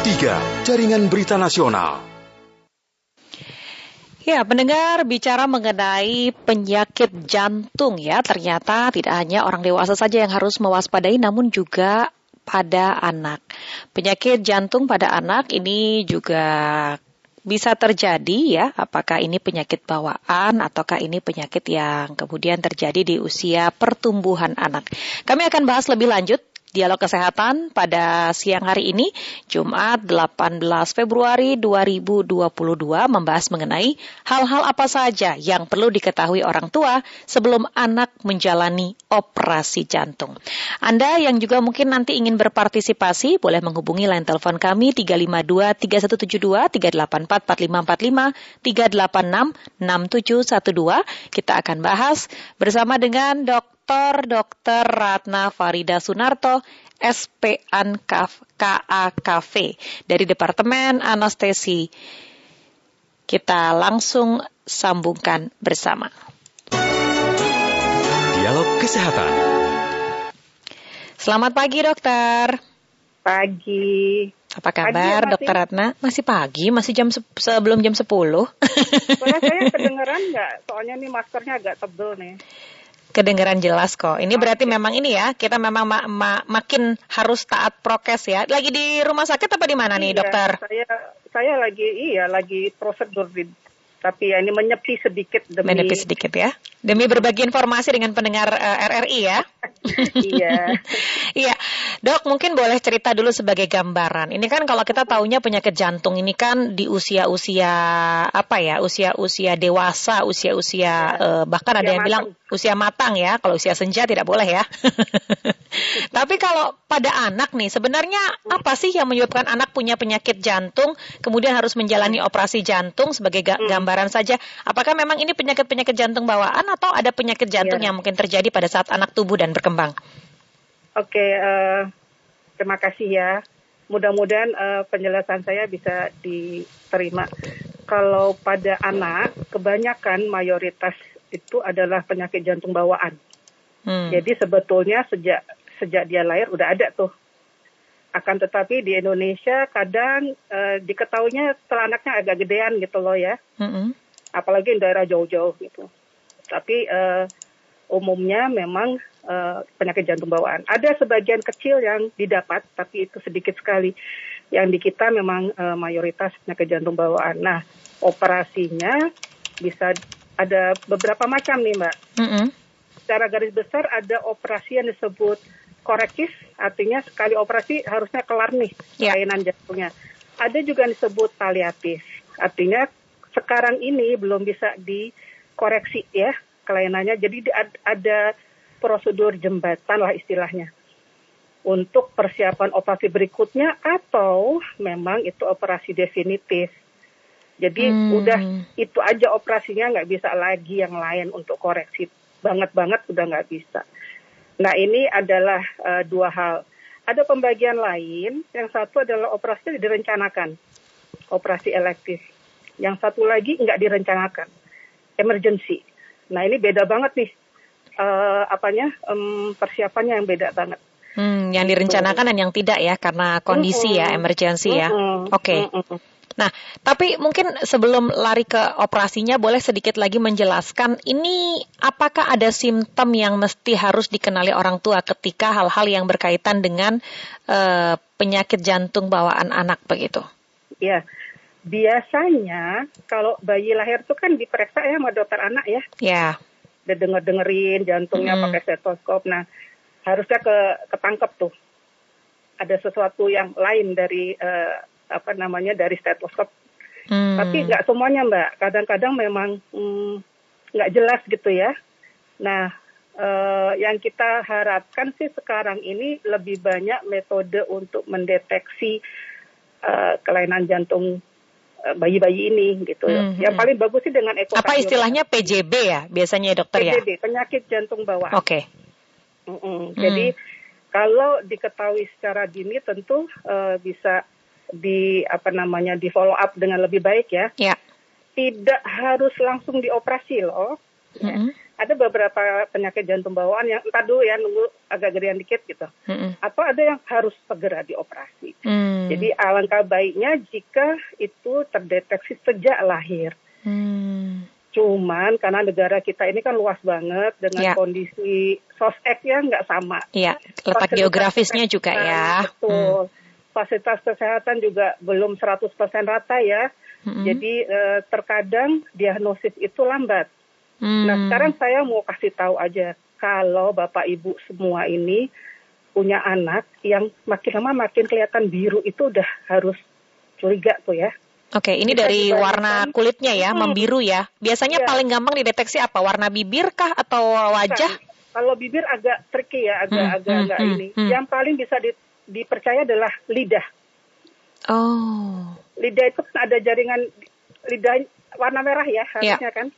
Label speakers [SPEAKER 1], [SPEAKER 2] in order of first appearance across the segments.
[SPEAKER 1] 103 Jaringan Berita Nasional.
[SPEAKER 2] Ya, pendengar bicara mengenai penyakit jantung ya, ternyata tidak hanya orang dewasa saja yang harus mewaspadai namun juga pada anak. Penyakit jantung pada anak ini juga bisa terjadi ya, apakah ini penyakit bawaan ataukah ini penyakit yang kemudian terjadi di usia pertumbuhan anak. Kami akan bahas lebih lanjut Dialog Kesehatan pada siang hari ini, Jumat 18 Februari 2022 membahas mengenai hal-hal apa saja yang perlu diketahui orang tua sebelum anak menjalani operasi jantung. Anda yang juga mungkin nanti ingin berpartisipasi boleh menghubungi line telepon kami 352 3172 384 4545 386 6712. Kita akan bahas bersama dengan Dr. Dr. Dr. Ratna Farida Sunarto, SPN KAKV dari Departemen Anestesi. Kita langsung sambungkan bersama.
[SPEAKER 1] Dialog Kesehatan.
[SPEAKER 2] Selamat pagi, dokter.
[SPEAKER 3] Pagi.
[SPEAKER 2] Apa kabar, pagi, Dokter Ratna? Masih pagi, masih jam se sebelum jam 10.
[SPEAKER 3] Soalnya saya kedengeran nggak? Soalnya nih maskernya agak tebel nih.
[SPEAKER 2] Kedengaran jelas kok. Ini berarti memang ini ya, kita memang ma ma makin harus taat prokes ya. Lagi di rumah sakit apa di mana nih,
[SPEAKER 3] iya,
[SPEAKER 2] dokter?
[SPEAKER 3] Saya saya lagi iya lagi prosedur di tapi ya ini menyepi sedikit demi
[SPEAKER 2] menyepi sedikit ya. Demi berbagi informasi dengan pendengar uh, eh, RRI ya.
[SPEAKER 3] Iya.
[SPEAKER 2] Iya. Dok mungkin boleh cerita dulu sebagai gambaran. Ini kan kalau kita taunya penyakit jantung ini kan di usia-usia apa ya usia-usia dewasa usia-usia ya. uh, bahkan usia ada yang matang. bilang usia matang ya. Kalau usia senja tidak boleh ya tapi kalau pada anak nih sebenarnya apa sih yang menyebabkan anak punya penyakit jantung kemudian harus menjalani operasi jantung sebagai hmm. gambaran saja apakah memang ini penyakit-penyakit jantung bawaan atau ada penyakit jantung yeah. yang mungkin terjadi pada saat anak tubuh dan berkembang?
[SPEAKER 3] Oke, uh, terima kasih ya. Mudah-mudahan uh, penjelasan saya bisa diterima. Kalau pada anak, kebanyakan mayoritas itu adalah penyakit jantung bawaan. Hmm. Jadi sebetulnya sejak sejak dia lahir udah ada tuh. Akan tetapi di Indonesia kadang uh, diketahuinya setelah anaknya agak gedean gitu loh ya. -hmm. Apalagi di daerah jauh-jauh gitu. Tapi uh, umumnya memang uh, penyakit jantung bawaan. Ada sebagian kecil yang didapat, tapi itu sedikit sekali. Yang di kita memang uh, mayoritas penyakit jantung bawaan. Nah, operasinya bisa ada beberapa macam nih, Mbak. Mm -hmm. Secara garis besar ada operasi yang disebut korektif, artinya sekali operasi harusnya kelar nih yeah. kelainan jantungnya. Ada juga yang disebut paliatif, artinya sekarang ini belum bisa dikoreksi ya kelainannya. Jadi ada prosedur jembatan lah istilahnya untuk persiapan operasi berikutnya atau memang itu operasi definitif. Jadi hmm. udah itu aja operasinya nggak bisa lagi yang lain untuk koreksi banget banget udah nggak bisa. Nah ini adalah uh, dua hal. Ada pembagian lain. Yang satu adalah operasi direncanakan, operasi elektif. Yang satu lagi nggak direncanakan, emergency. Nah ini beda banget nih, uh, apanya um, persiapannya yang beda banget.
[SPEAKER 2] Hmm, yang direncanakan dan yang tidak ya karena kondisi mm -hmm. ya, emergency ya. Mm -hmm. Oke. Okay. Mm -hmm. Nah, tapi mungkin sebelum lari ke operasinya boleh sedikit lagi menjelaskan ini apakah ada simptom yang mesti harus dikenali orang tua ketika hal-hal yang berkaitan dengan uh, penyakit jantung bawaan anak begitu?
[SPEAKER 3] Ya, biasanya kalau bayi lahir itu kan diperiksa ya sama dokter anak ya.
[SPEAKER 2] Ya.
[SPEAKER 3] Dia denger dengerin jantungnya hmm. pakai stetoskop. Nah, harusnya ke ketangkep tuh. Ada sesuatu yang lain dari uh, apa namanya dari stetoskop. Hmm. Tapi nggak semuanya mbak. Kadang-kadang memang hmm, nggak hmm, jelas gitu ya. Nah, uh, yang kita harapkan sih sekarang ini lebih banyak metode untuk mendeteksi uh, kelainan jantung eh, bayi-bayi ini gitu. Hmm, yang hmm. paling bagus sih dengan
[SPEAKER 2] ekokardiogram. Apa istilahnya PJB ya biasanya ya dokter
[SPEAKER 3] PJB, ya? PJB penyakit jantung bawaan.
[SPEAKER 2] Oke. Okay.
[SPEAKER 3] Mm -mm. Hmm. Jadi kalau diketahui secara dini tentu uh, bisa di apa namanya di follow up dengan lebih baik ya.
[SPEAKER 2] Ya.
[SPEAKER 3] Tidak harus langsung dioperasi loh. Mm -hmm. ada beberapa penyakit jantung bawaan yang entar dulu ya nunggu agak gedean dikit gitu.
[SPEAKER 2] Mm-mm.
[SPEAKER 3] Atau ada yang harus segera dioperasi.
[SPEAKER 2] Hmm.
[SPEAKER 3] Jadi alangkah baiknya jika itu terdeteksi sejak lahir.
[SPEAKER 2] Hmm.
[SPEAKER 3] Cuman karena negara kita ini kan luas banget dengan
[SPEAKER 2] Ya.
[SPEAKER 3] kondisi sospek yang nggak sama.
[SPEAKER 2] Iya, letak
[SPEAKER 3] Fasilitas
[SPEAKER 2] geografisnya juga ya.
[SPEAKER 3] Betul. Fasilitas kesehatan juga belum 100% rata ya.
[SPEAKER 2] Hmm.
[SPEAKER 3] Jadi eh, terkadang diagnosis itu lambat.
[SPEAKER 2] Hmm.
[SPEAKER 3] Nah sekarang saya mau kasih tahu aja kalau bapak ibu semua ini punya anak yang makin lama makin kelihatan biru itu udah harus curiga tuh ya.
[SPEAKER 2] Oke, ini
[SPEAKER 3] Kita
[SPEAKER 2] dari warna kulitnya ya,
[SPEAKER 3] Hmm.
[SPEAKER 2] membiru ya. Biasanya
[SPEAKER 3] Iya.
[SPEAKER 2] paling gampang dideteksi apa? Warna bibir kah atau wajah?
[SPEAKER 3] Bukan. Kalau bibir agak tricky ya, agak
[SPEAKER 2] Hmm,
[SPEAKER 3] agak
[SPEAKER 2] hmm,
[SPEAKER 3] agak
[SPEAKER 2] hmm,
[SPEAKER 3] ini.
[SPEAKER 2] hmm.
[SPEAKER 3] Yang paling bisa di- dipercaya adalah lidah.
[SPEAKER 2] Oh.
[SPEAKER 3] Lidah itu kan ada jaringan lidah warna merah ya
[SPEAKER 2] Iya.
[SPEAKER 3] harusnya kan.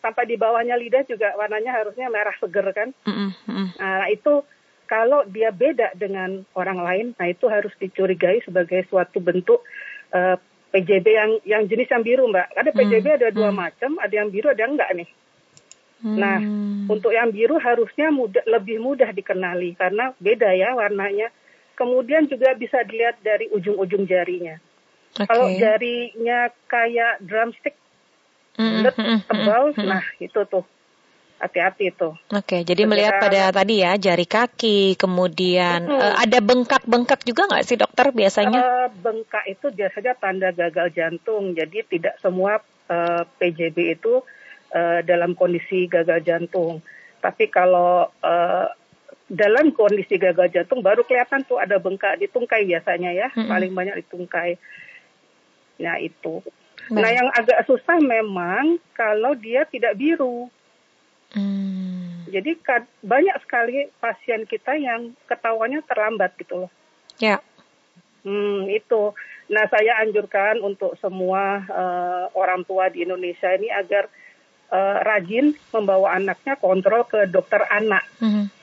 [SPEAKER 3] Sampai di bawahnya lidah juga warnanya harusnya merah seger kan.
[SPEAKER 2] Mm-mm, mm-mm.
[SPEAKER 3] Nah, itu kalau dia beda dengan orang lain, nah itu harus dicurigai sebagai suatu bentuk eh, PJB yang yang jenis yang biru, Mbak. Ada PJB
[SPEAKER 2] Hmm,
[SPEAKER 3] ada dua
[SPEAKER 2] hmm.
[SPEAKER 3] macam, ada yang biru, ada yang enggak nih. Nah,
[SPEAKER 2] Hmm.
[SPEAKER 3] Untuk yang biru harusnya mudah, lebih mudah dikenali karena beda ya warnanya. Kemudian juga bisa dilihat dari ujung-ujung jarinya.
[SPEAKER 2] Oke.
[SPEAKER 3] Kalau jarinya kayak drumstick, bulat,
[SPEAKER 2] mm-mm,
[SPEAKER 3] tebal,
[SPEAKER 2] mm-mm.
[SPEAKER 3] nah itu tuh. Hati-hati tuh.
[SPEAKER 2] Oke, jadi melihat pada tadi ya jari kaki, kemudian
[SPEAKER 3] Mm-mm.
[SPEAKER 2] eh, ada bengkak-bengkak juga nggak sih dokter biasanya?
[SPEAKER 3] Eh, bengkak itu biasanya tanda gagal jantung. Jadi tidak semua eh, PJB itu eh, dalam kondisi gagal jantung. Tapi kalau eh, dalam kondisi gagal jantung baru kelihatan tuh ada bengkak di tungkai biasanya ya,
[SPEAKER 2] Mm-mm.
[SPEAKER 3] paling banyak di tungkai. Nah itu.
[SPEAKER 2] Baik.
[SPEAKER 3] Nah yang agak susah memang kalau dia tidak biru.
[SPEAKER 2] Hmm.
[SPEAKER 3] Jadi kad- banyak sekali pasien kita yang ketahuannya terlambat gitu loh.
[SPEAKER 2] Ya.
[SPEAKER 3] Hmm, itu. Nah, saya anjurkan untuk semua eh, orang tua di Indonesia ini agar eh, rajin membawa anaknya kontrol ke dokter anak
[SPEAKER 2] Mhm.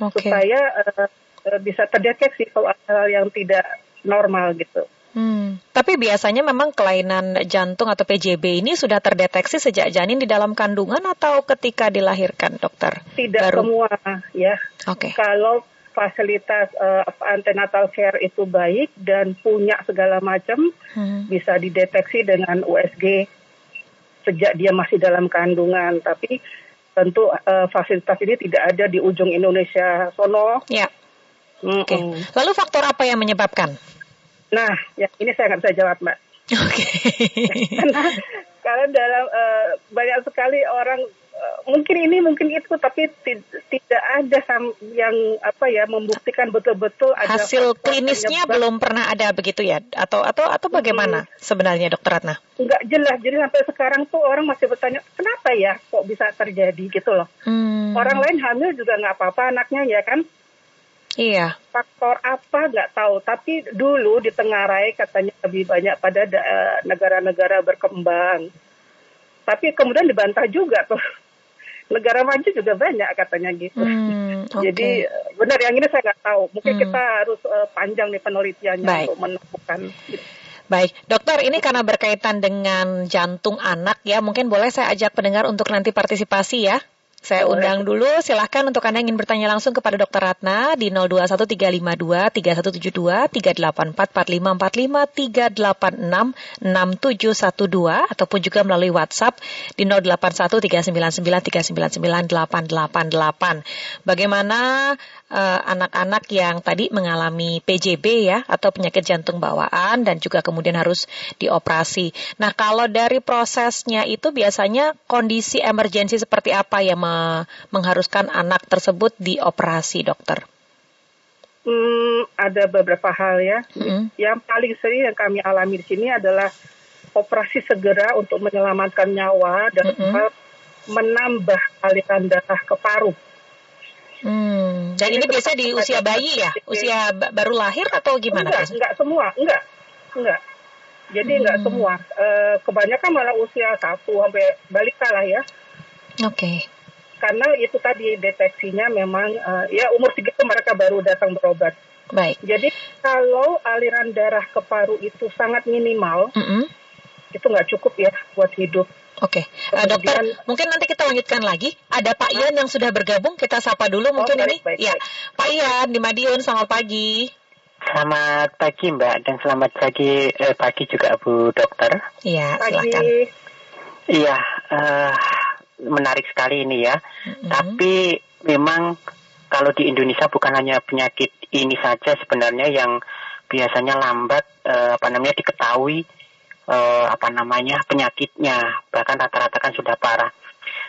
[SPEAKER 2] Oke.
[SPEAKER 3] supaya eh, bisa terdeteksi kalau ada hal yang tidak normal gitu.
[SPEAKER 2] Hmm. Tapi biasanya memang kelainan jantung atau PJB ini sudah terdeteksi sejak janin di dalam kandungan atau ketika dilahirkan, dokter?
[SPEAKER 3] Tidak
[SPEAKER 2] Baru.
[SPEAKER 3] semua ya.
[SPEAKER 2] Oke.
[SPEAKER 3] Kalau fasilitas eh, apa, antenatal care itu baik dan punya segala macam
[SPEAKER 2] Hmm.
[SPEAKER 3] bisa dideteksi dengan USG sejak dia masih dalam kandungan. Tapi tentu eh, fasilitas ini tidak ada di ujung Indonesia sono.
[SPEAKER 2] Ya.
[SPEAKER 3] Mm-mm.
[SPEAKER 2] Oke. Lalu faktor apa yang menyebabkan?
[SPEAKER 3] Nah, ya ini saya nggak bisa jawab, Mbak.
[SPEAKER 2] Oke.
[SPEAKER 3] karena karena dalam eh, banyak sekali orang mungkin ini mungkin itu tapi ti- tidak ada yang apa ya membuktikan betul-betul ada
[SPEAKER 2] Hasil klinisnya
[SPEAKER 3] penyebab.
[SPEAKER 2] belum pernah ada begitu ya? Atau atau atau bagaimana sebenarnya, dokter Ratna?
[SPEAKER 3] nggak jelas jadi sampai sekarang tuh orang masih bertanya kenapa ya kok bisa terjadi gitu loh
[SPEAKER 2] Hmm.
[SPEAKER 3] orang lain hamil juga nggak apa-apa anaknya ya kan
[SPEAKER 2] Iya.
[SPEAKER 3] faktor apa nggak tahu tapi dulu di Tengarai katanya lebih banyak pada da- eh, negara-negara berkembang tapi kemudian dibantah juga tuh negara maju juga banyak katanya gitu
[SPEAKER 2] Hmm, oke.
[SPEAKER 3] jadi eh, benar yang ini saya nggak tahu mungkin
[SPEAKER 2] Hmm.
[SPEAKER 3] kita harus eh, panjang nih penelitiannya
[SPEAKER 2] Baik.
[SPEAKER 3] untuk menemukan gitu.
[SPEAKER 2] Baik, dokter, ini karena berkaitan dengan jantung anak ya, mungkin boleh saya ajak pendengar untuk nanti partisipasi ya. Saya
[SPEAKER 3] Boleh.
[SPEAKER 2] undang dulu, silahkan untuk Anda yang ingin bertanya langsung kepada Dokter Ratna di 021352 3172 384 4545 386 6712 ataupun juga melalui WhatsApp di 081 399 399 888. Bagaimana eh, anak-anak yang tadi mengalami PJB ya atau penyakit jantung bawaan dan juga kemudian harus dioperasi. Nah, kalau dari prosesnya itu biasanya kondisi emergensi seperti apa yang me- mengharuskan anak tersebut dioperasi, dokter?
[SPEAKER 3] Hmm, ada beberapa hal ya.
[SPEAKER 2] Mm.
[SPEAKER 3] Yang paling sering yang kami alami di sini adalah operasi segera untuk menyelamatkan nyawa dan
[SPEAKER 2] Mm-mm.
[SPEAKER 3] menambah aliran darah ke paru.
[SPEAKER 2] Hmm. Dan ini biasa di usia bayi ya, usia ba- baru lahir atau gimana?
[SPEAKER 3] Enggak, enggak semua, enggak, enggak. Jadi enggak
[SPEAKER 2] Hmm.
[SPEAKER 3] semua. Eh, kebanyakan malah usia satu sampai balita lah ya.
[SPEAKER 2] Oke.
[SPEAKER 3] Karena itu tadi deteksinya memang eh, ya umur segitu mereka baru datang berobat.
[SPEAKER 2] Baik.
[SPEAKER 3] Jadi kalau aliran darah ke paru itu sangat minimal,
[SPEAKER 2] Mm-mm.
[SPEAKER 3] itu nggak cukup ya buat hidup.
[SPEAKER 2] Oke, uh, dokter, mungkin nanti kita lanjutkan lagi. Ada Pak Ian yang sudah bergabung, kita sapa dulu mungkin
[SPEAKER 3] Oh, baik,
[SPEAKER 2] ini.
[SPEAKER 3] baik,
[SPEAKER 2] ya,
[SPEAKER 3] baik.
[SPEAKER 2] Pak Ian di Madiun, selamat pagi.
[SPEAKER 4] Selamat pagi Mbak dan selamat pagi eh, pagi juga Bu Dokter.
[SPEAKER 2] Iya,
[SPEAKER 3] Pagi.
[SPEAKER 2] silakan.
[SPEAKER 4] Iya, eh, menarik sekali ini ya.
[SPEAKER 2] Mm-mm.
[SPEAKER 4] Tapi memang kalau di Indonesia bukan hanya penyakit ini saja sebenarnya yang biasanya lambat eh, apa namanya diketahui eh, apa namanya penyakitnya bahkan rata-rata kan sudah parah.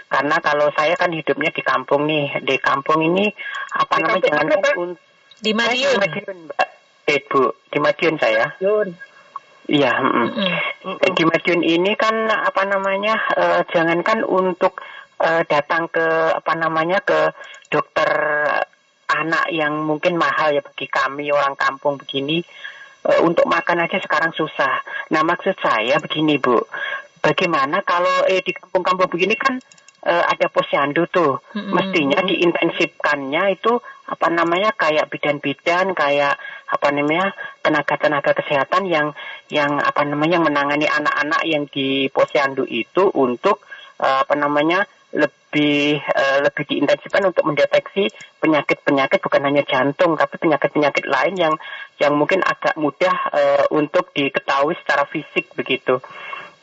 [SPEAKER 4] Karena kalau saya kan hidupnya di kampung nih, di kampung ini apa
[SPEAKER 3] Di
[SPEAKER 4] namanya jangan
[SPEAKER 3] mana, Pak?
[SPEAKER 4] un-
[SPEAKER 2] Di Madiun.
[SPEAKER 4] di Madiun, Mbak. Eh, Bu, di Madiun saya.
[SPEAKER 3] Yun.
[SPEAKER 4] Iya, mm-mm.
[SPEAKER 2] Mm-mm.
[SPEAKER 4] di Madiun ini kan apa namanya eh, jangankan untuk eh, datang ke apa namanya ke dokter anak yang mungkin mahal ya bagi kami orang kampung begini eh, untuk makan aja sekarang susah. Nah maksud saya begini bu, bagaimana kalau eh di kampung-kampung begini kan eh, ada posyandu tuh,
[SPEAKER 2] Mm-mm.
[SPEAKER 4] mestinya diintensifkannya itu apa namanya kayak bidan-bidan kayak apa namanya tenaga-tenaga kesehatan yang yang apa namanya yang menangani anak-anak yang di posyandu itu untuk eh, apa namanya lebih eh, lebih diintensifkan untuk mendeteksi penyakit-penyakit bukan hanya jantung tapi penyakit-penyakit lain yang yang mungkin agak mudah eh, untuk diketahui secara fisik begitu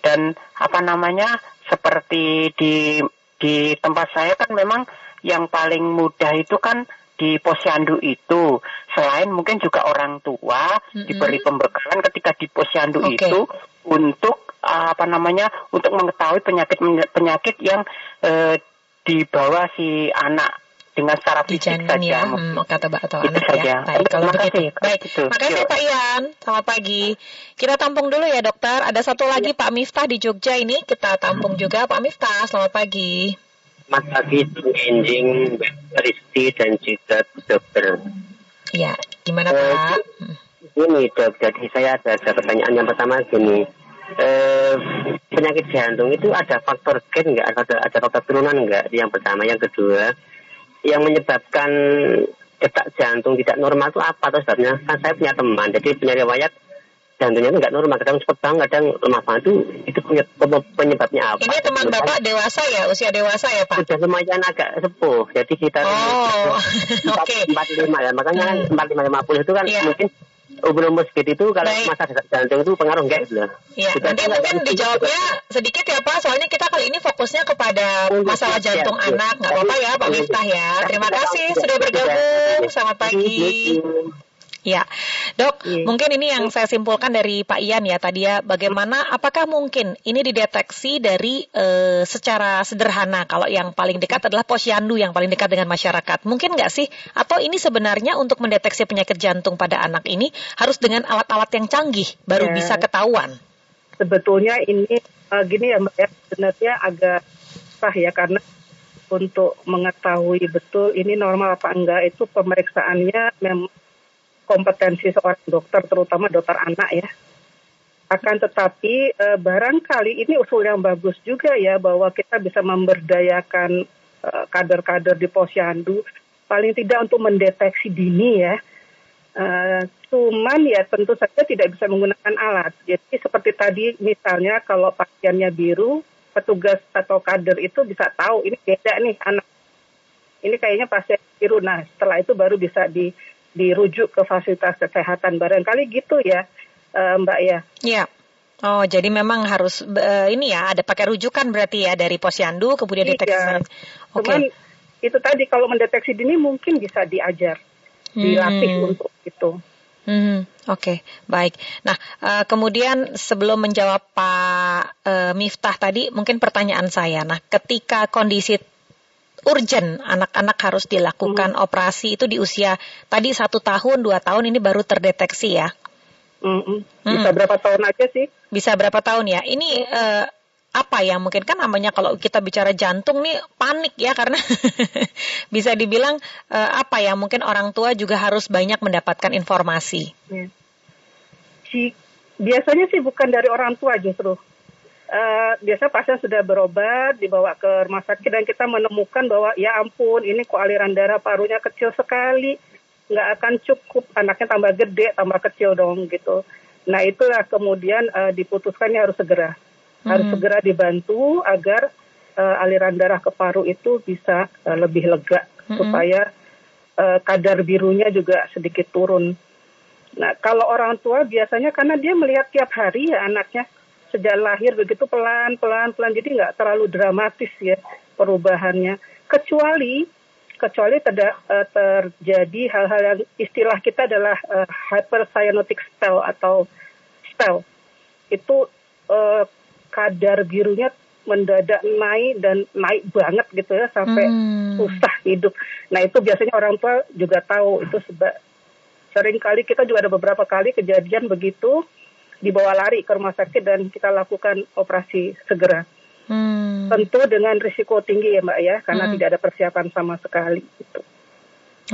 [SPEAKER 4] dan apa namanya seperti di di tempat saya kan memang yang paling mudah itu kan di posyandu itu selain mungkin juga orang tua
[SPEAKER 2] Mm-mm.
[SPEAKER 4] diberi pembekalan ketika di posyandu
[SPEAKER 2] Oke.
[SPEAKER 4] itu untuk uh, apa namanya untuk mengetahui penyakit penyakit yang eh, dibawa si anak dengan secara
[SPEAKER 2] Di
[SPEAKER 4] fisik
[SPEAKER 2] janin
[SPEAKER 4] saja.
[SPEAKER 2] ya, hmm, kata atau
[SPEAKER 4] Itu
[SPEAKER 2] anak
[SPEAKER 4] saja.
[SPEAKER 2] ya. Baik, kalau
[SPEAKER 4] Terima
[SPEAKER 2] begitu.
[SPEAKER 4] kasih.
[SPEAKER 2] Baik,
[SPEAKER 4] Gitu.
[SPEAKER 2] makasih
[SPEAKER 4] Yuk.
[SPEAKER 2] Pak Ian. Selamat pagi. Kita tampung dulu ya dokter. Ada satu lagi Pak Miftah di Jogja ini. Kita tampung juga Pak Miftah. Selamat pagi.
[SPEAKER 5] Selamat pagi, Enjing, Mbak Risti, dan juga Bu Dokter.
[SPEAKER 2] Ya, gimana
[SPEAKER 5] Eh,
[SPEAKER 2] Pak? Hmm.
[SPEAKER 5] Ini dok, jadi saya ada, ada pertanyaan yang pertama gini. Eh, penyakit jantung itu ada faktor gen nggak? Ada, ada faktor turunan nggak? Yang pertama. Yang kedua, yang menyebabkan detak jantung tidak normal itu apa? Terus sebabnya kan saya punya teman, jadi punya riwayat jantungnya itu nggak normal. Kadang cepat banget, kadang lemah banget. Itu, itu penyebab- penyebabnya apa?
[SPEAKER 2] Ini teman Bapak dewasa ya, usia dewasa ya Pak?
[SPEAKER 5] sudah lumayan agak sepuh jadi kita
[SPEAKER 2] Oh, oke.
[SPEAKER 5] empat lima ya makanya kan empat lima lima puluh itu kan
[SPEAKER 2] Iya.
[SPEAKER 5] mungkin umur segitu itu kalau
[SPEAKER 2] Baik.
[SPEAKER 5] masa jantung itu pengaruh enggak gitu loh
[SPEAKER 2] Ya,
[SPEAKER 5] Kita
[SPEAKER 2] nanti mungkin dijawabnya sedikit ya Pak, soalnya kita kali ini fokusnya kepada masalah
[SPEAKER 5] iya,
[SPEAKER 2] jantung
[SPEAKER 5] iya.
[SPEAKER 2] anak. Nggak apa-apa ya Pak
[SPEAKER 5] Iya.
[SPEAKER 2] Miftah ya. Terima
[SPEAKER 5] Iya,
[SPEAKER 2] kasih
[SPEAKER 5] iya,
[SPEAKER 2] sudah
[SPEAKER 5] iya.
[SPEAKER 2] bergabung. Selamat pagi.
[SPEAKER 5] Iya.
[SPEAKER 2] Ya, dok,
[SPEAKER 3] Iya.
[SPEAKER 2] mungkin ini yang saya simpulkan dari Pak Ian ya tadi ya, bagaimana, apakah mungkin ini dideteksi dari eh, secara sederhana, kalau yang paling dekat adalah posyandu yang paling dekat dengan masyarakat, mungkin nggak sih? Atau ini sebenarnya untuk mendeteksi penyakit jantung pada anak ini harus dengan alat-alat yang canggih, baru
[SPEAKER 3] Ya.
[SPEAKER 2] bisa ketahuan?
[SPEAKER 3] sebetulnya ini eh, gini ya Mbak ya, sebenarnya agak sah ya karena untuk mengetahui betul ini normal apa enggak itu pemeriksaannya memang kompetensi seorang dokter terutama dokter anak ya. Akan tetapi eh, barangkali ini usul yang bagus juga ya bahwa kita bisa memberdayakan eh, kader-kader di posyandu paling tidak untuk mendeteksi dini ya. Eh, cuman ya tentu saja tidak bisa menggunakan alat. Jadi seperti tadi misalnya kalau pasiennya biru, petugas atau kader itu bisa tahu ini beda nih anak. Ini kayaknya pasien biru. Nah setelah itu baru bisa di, dirujuk ke fasilitas kesehatan. Barangkali gitu ya eh, Mbak ya.
[SPEAKER 2] Ya. Oh, jadi memang harus eh, ini ya, ada pakai rujukan berarti ya dari posyandu, kemudian
[SPEAKER 3] Iya.
[SPEAKER 2] deteksi. Oke.
[SPEAKER 3] Cuman itu tadi kalau mendeteksi dini mungkin bisa diajar, dilatih
[SPEAKER 2] Hmm.
[SPEAKER 3] untuk itu.
[SPEAKER 2] Hmm, Oke, baik. Nah, eh, kemudian sebelum menjawab Pak eh, Miftah tadi, mungkin pertanyaan saya. Nah, ketika kondisi urgent, anak-anak harus dilakukan operasi itu di usia tadi satu tahun, dua tahun ini baru terdeteksi ya.
[SPEAKER 3] Mm-mm. Bisa berapa tahun aja sih?
[SPEAKER 2] Bisa berapa tahun ya? Ini eh, apa ya? Mungkin kan namanya kalau kita bicara jantung nih panik ya karena bisa dibilang eh, apa ya? Mungkin orang tua juga harus banyak mendapatkan informasi.
[SPEAKER 3] Ya. Si, biasanya sih bukan dari orang tua justru. Eh, biasa pasien sudah berobat, dibawa ke rumah sakit dan kita menemukan bahwa ya ampun ini kok aliran darah parunya kecil sekali, nggak akan cukup, anaknya tambah gede, tambah kecil dong gitu. Nah itulah kemudian eh, diputuskannya harus segera. harus
[SPEAKER 2] Mhm.
[SPEAKER 3] segera dibantu agar eh, aliran darah ke paru itu bisa eh, lebih lega
[SPEAKER 2] Mhm.
[SPEAKER 3] supaya eh, kadar birunya juga sedikit turun. Nah, kalau orang tua biasanya karena dia melihat tiap hari ya anaknya sejak lahir begitu pelan pelan pelan. Jadi nggak terlalu dramatis ya perubahannya. Kecuali kecuali teda- eh, terjadi hal-hal yang istilah kita adalah eh, hypercyanotic spell atau spell. Itu eh, kadar birunya mendadak naik dan naik banget gitu ya sampai
[SPEAKER 2] Hmm.
[SPEAKER 3] susah hidup. Nah itu biasanya orang tua juga tahu. Itu sebab sering kali kita juga ada beberapa kali kejadian begitu dibawa lari ke rumah sakit dan kita lakukan operasi segera.
[SPEAKER 2] Hmm.
[SPEAKER 3] Tentu dengan risiko tinggi ya mbak ya karena
[SPEAKER 2] Hmm.
[SPEAKER 3] tidak ada persiapan sama sekali. Gitu.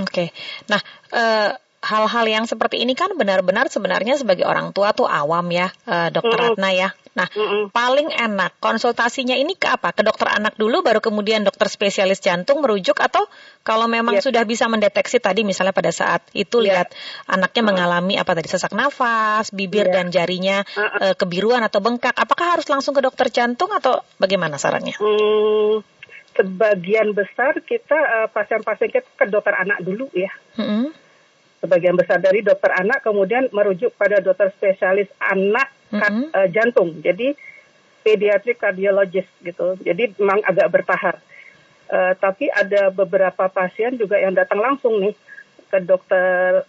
[SPEAKER 2] Oke. Nah, eh, hal-hal yang seperti ini kan benar-benar sebenarnya sebagai orang tua tuh awam ya, eh, Dokter
[SPEAKER 3] Mm-mm.
[SPEAKER 2] Ratna ya. Nah,
[SPEAKER 3] Mm-mm.
[SPEAKER 2] paling enak konsultasinya ini ke apa? Ke dokter anak dulu, baru kemudian dokter spesialis jantung merujuk atau kalau memang
[SPEAKER 3] Iya.
[SPEAKER 2] sudah bisa mendeteksi tadi misalnya pada saat itu
[SPEAKER 3] Iya.
[SPEAKER 2] lihat anaknya mengalami apa tadi sesak nafas, bibir
[SPEAKER 3] Iya.
[SPEAKER 2] dan jarinya
[SPEAKER 3] Uh-uh.
[SPEAKER 2] eh, kebiruan atau bengkak, apakah harus langsung ke dokter jantung atau bagaimana sarannya?
[SPEAKER 3] Hmm, sebagian besar kita eh, pasien-pasien kita ke dokter anak dulu ya.
[SPEAKER 2] Mm-mm.
[SPEAKER 3] Sebagian besar dari dokter anak kemudian merujuk pada dokter spesialis anak kat-
[SPEAKER 2] Mhm.
[SPEAKER 3] eh, jantung. Jadi pediatric cardiologist gitu. Jadi memang agak bertahap. Eh, tapi ada beberapa pasien juga yang datang langsung nih ke dokter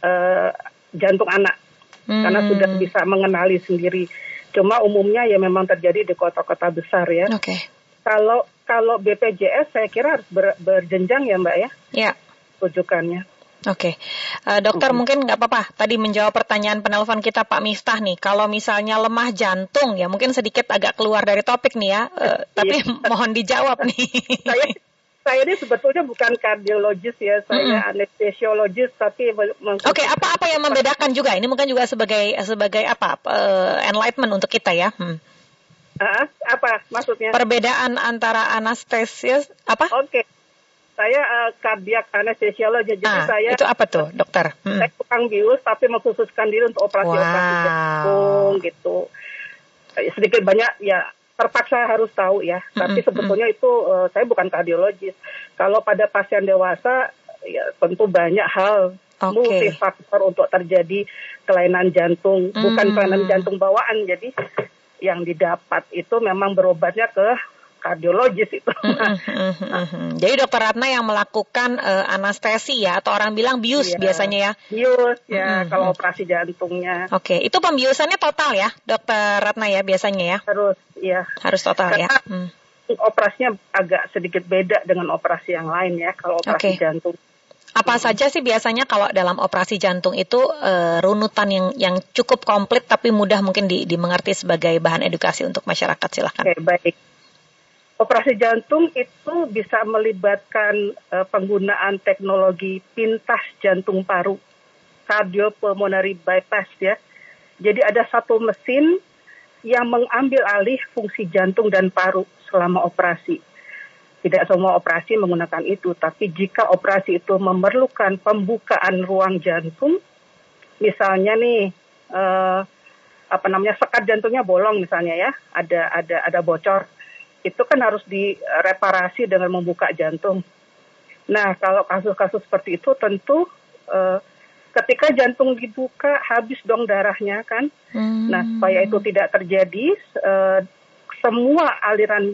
[SPEAKER 3] eh, jantung anak karena
[SPEAKER 2] Hmm.
[SPEAKER 3] sudah bisa mengenali sendiri. Cuma umumnya ya memang terjadi di kota-kota besar ya.
[SPEAKER 2] Oke.
[SPEAKER 3] Kalau kalau BPJS saya kira harus ber- berjenjang ya Mbak ya
[SPEAKER 2] Ya.
[SPEAKER 3] rujukannya.
[SPEAKER 2] Oke, Eh, dokter mungkin nggak apa-apa. Tadi menjawab pertanyaan penelpon kita Pak Miftah nih. Kalau misalnya lemah jantung ya mungkin sedikit agak keluar dari topik nih ya. Eh, tapi mohon dijawab nih.
[SPEAKER 3] Saya saya ini sebetulnya bukan kardiologis ya, saya anestesiologis tapi
[SPEAKER 2] Oke, apa-apa yang membedakan juga? Ini mungkin juga sebagai sebagai apa eh, enlightenment untuk kita ya. Hmm.
[SPEAKER 3] Ah, apa maksudnya?
[SPEAKER 2] Perbedaan antara anestesia apa?
[SPEAKER 3] Oke. Saya eh, kardiak anestesiologis jadi
[SPEAKER 2] ah,
[SPEAKER 3] saya
[SPEAKER 2] itu apa tuh, dokter? Hmm.
[SPEAKER 3] saya tukang bius tapi mengkhususkan diri untuk operasi-operasi
[SPEAKER 2] Wow.
[SPEAKER 3] jantung gitu. Eh, Sedikit banyak ya terpaksa harus tahu ya. Tapi
[SPEAKER 2] Mm-mm,
[SPEAKER 3] sebetulnya itu eh, saya bukan kardiologis. Kalau pada pasien dewasa ya tentu banyak hal
[SPEAKER 2] Oke.
[SPEAKER 3] multifaktor untuk terjadi kelainan jantung, bukan
[SPEAKER 2] Mm.
[SPEAKER 3] kelainan jantung bawaan. Jadi yang didapat itu memang berobatnya ke kardiologis itu.
[SPEAKER 2] Mm, mm, mm, mm. Jadi dokter Ratna yang melakukan eh, anestesi ya atau orang bilang bius
[SPEAKER 3] Iya.
[SPEAKER 2] biasanya ya.
[SPEAKER 3] Bius ya
[SPEAKER 2] Mm-mm.
[SPEAKER 3] kalau operasi jantungnya
[SPEAKER 2] Oke, itu pembiusannya total ya, dokter Ratna ya biasanya ya,
[SPEAKER 3] harus ya
[SPEAKER 2] harus total ya.
[SPEAKER 3] Karena-
[SPEAKER 2] Hmm.
[SPEAKER 3] operasinya agak sedikit beda dengan operasi yang lain ya kalau operasi
[SPEAKER 2] Oke.
[SPEAKER 3] jantung.
[SPEAKER 2] Apa saja sih biasanya kalau dalam operasi jantung itu eh, runutan yang yang cukup komplit tapi mudah mungkin di- dimengerti sebagai bahan edukasi untuk masyarakat silahkan.
[SPEAKER 3] Oke baik. Operasi jantung itu bisa melibatkan eh, penggunaan teknologi pintas jantung paru, cardiopulmonary bypass ya. Jadi ada satu mesin yang mengambil alih fungsi jantung dan paru selama operasi. Tidak semua operasi menggunakan itu, tapi jika operasi itu memerlukan pembukaan ruang jantung, misalnya nih eh, apa namanya sekat jantungnya bolong misalnya ya, ada ada ada bocor, itu kan harus direparasi dengan membuka jantung. Nah kalau kasus-kasus seperti itu tentu eh, ketika jantung dibuka habis dong darahnya kan.
[SPEAKER 2] Hmm.
[SPEAKER 3] Nah, supaya itu tidak terjadi, eh, semua aliran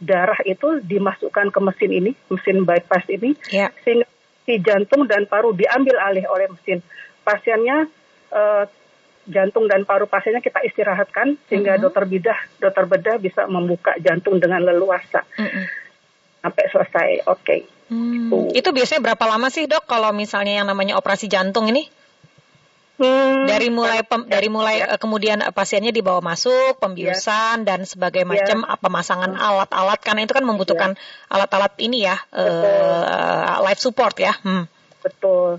[SPEAKER 3] darah itu dimasukkan ke mesin ini, mesin bypass ini,
[SPEAKER 2] Ya.
[SPEAKER 3] sehingga si jantung dan paru diambil alih oleh mesin. Pasiennya eh, jantung dan paru pasiennya kita istirahatkan sehingga
[SPEAKER 2] Mhm.
[SPEAKER 3] dokter bedah, dokter bedah bisa membuka jantung dengan leluasa
[SPEAKER 2] Mm-mm.
[SPEAKER 3] sampai selesai. Oke.
[SPEAKER 2] Hmm.
[SPEAKER 3] Tuh.
[SPEAKER 2] Itu biasanya berapa lama sih dok kalau misalnya yang namanya operasi jantung ini?
[SPEAKER 3] Hmm,
[SPEAKER 2] Dari mulai pem- dari mulai
[SPEAKER 3] ya.
[SPEAKER 2] eh, kemudian eh, pasiennya dibawa masuk, pembiusan dan sebagai
[SPEAKER 3] Ya.
[SPEAKER 2] macam ah, pemasangan alat-alat karena itu kan membutuhkan alat-alat ini ya, eh, life support ya. Hmm.
[SPEAKER 3] betul.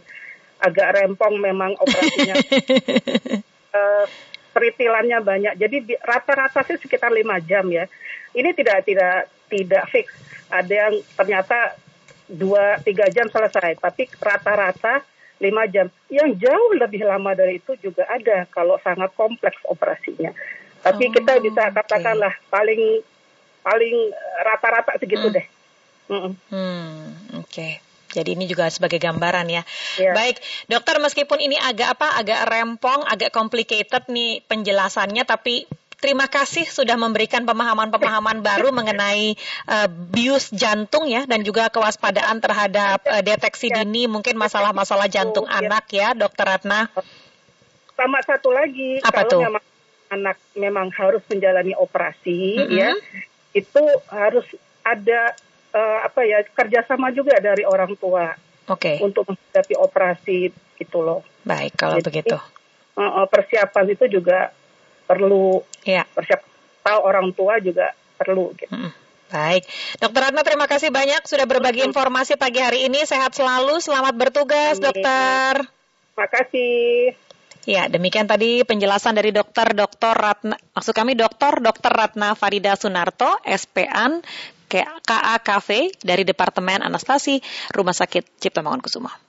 [SPEAKER 3] Agak rempong memang operasinya. Eh, peritilannya banyak. Jadi rata-rata sih sekitar lima jam ya. Ini tidak tidak tidak fix. Ada yang ternyata dua tiga jam selesai, tapi rata-rata lima jam. Yang jauh lebih lama dari itu juga ada kalau sangat kompleks operasinya. Tapi
[SPEAKER 2] Oh,
[SPEAKER 3] kita bisa katakanlah paling paling eh, rata-rata segitu
[SPEAKER 2] Hmm.
[SPEAKER 3] deh. Mm-mm.
[SPEAKER 2] Hmm, oke. Jadi ini juga sebagai gambaran ya.
[SPEAKER 3] Ya.
[SPEAKER 2] Baik, dokter meskipun ini agak apa, agak rempong, agak complicated nih penjelasannya, tapi terima kasih sudah memberikan pemahaman-pemahaman baru mengenai eh, bius jantung ya, dan juga kewaspadaan terhadap eh, deteksi
[SPEAKER 3] Ya.
[SPEAKER 2] dini mungkin masalah-masalah jantung
[SPEAKER 3] Ya.
[SPEAKER 2] anak ya, dokter Ratna.
[SPEAKER 3] Sama satu lagi,
[SPEAKER 2] Apa
[SPEAKER 3] kalau
[SPEAKER 2] tuh?
[SPEAKER 3] memang anak memang harus menjalani operasi,
[SPEAKER 2] Mm-mm.
[SPEAKER 3] ya, itu harus ada eh, apa ya kerjasama juga dari orang tua
[SPEAKER 2] Oke,
[SPEAKER 3] untuk menghadapi operasi gitu loh.
[SPEAKER 2] baik kalau
[SPEAKER 3] Jadi,
[SPEAKER 2] begitu.
[SPEAKER 3] Eh, persiapan itu juga perlu
[SPEAKER 2] Ya.
[SPEAKER 3] persiapan tahu orang tua juga perlu gitu.
[SPEAKER 2] Mm-mm. Baik, Dokter Ratna terima kasih banyak sudah berbagi informasi pagi hari ini. Sehat selalu, selamat bertugas,
[SPEAKER 3] Amin.
[SPEAKER 2] Dokter.
[SPEAKER 3] Makasih.
[SPEAKER 2] Ya, demikian tadi penjelasan dari dokter Dr. Ratna, maksud kami dokter Dr. Ratna Farida Sunarto, SPAN, KAKV dari Departemen Anestesi Rumah Sakit Cipto Mangunkusumo.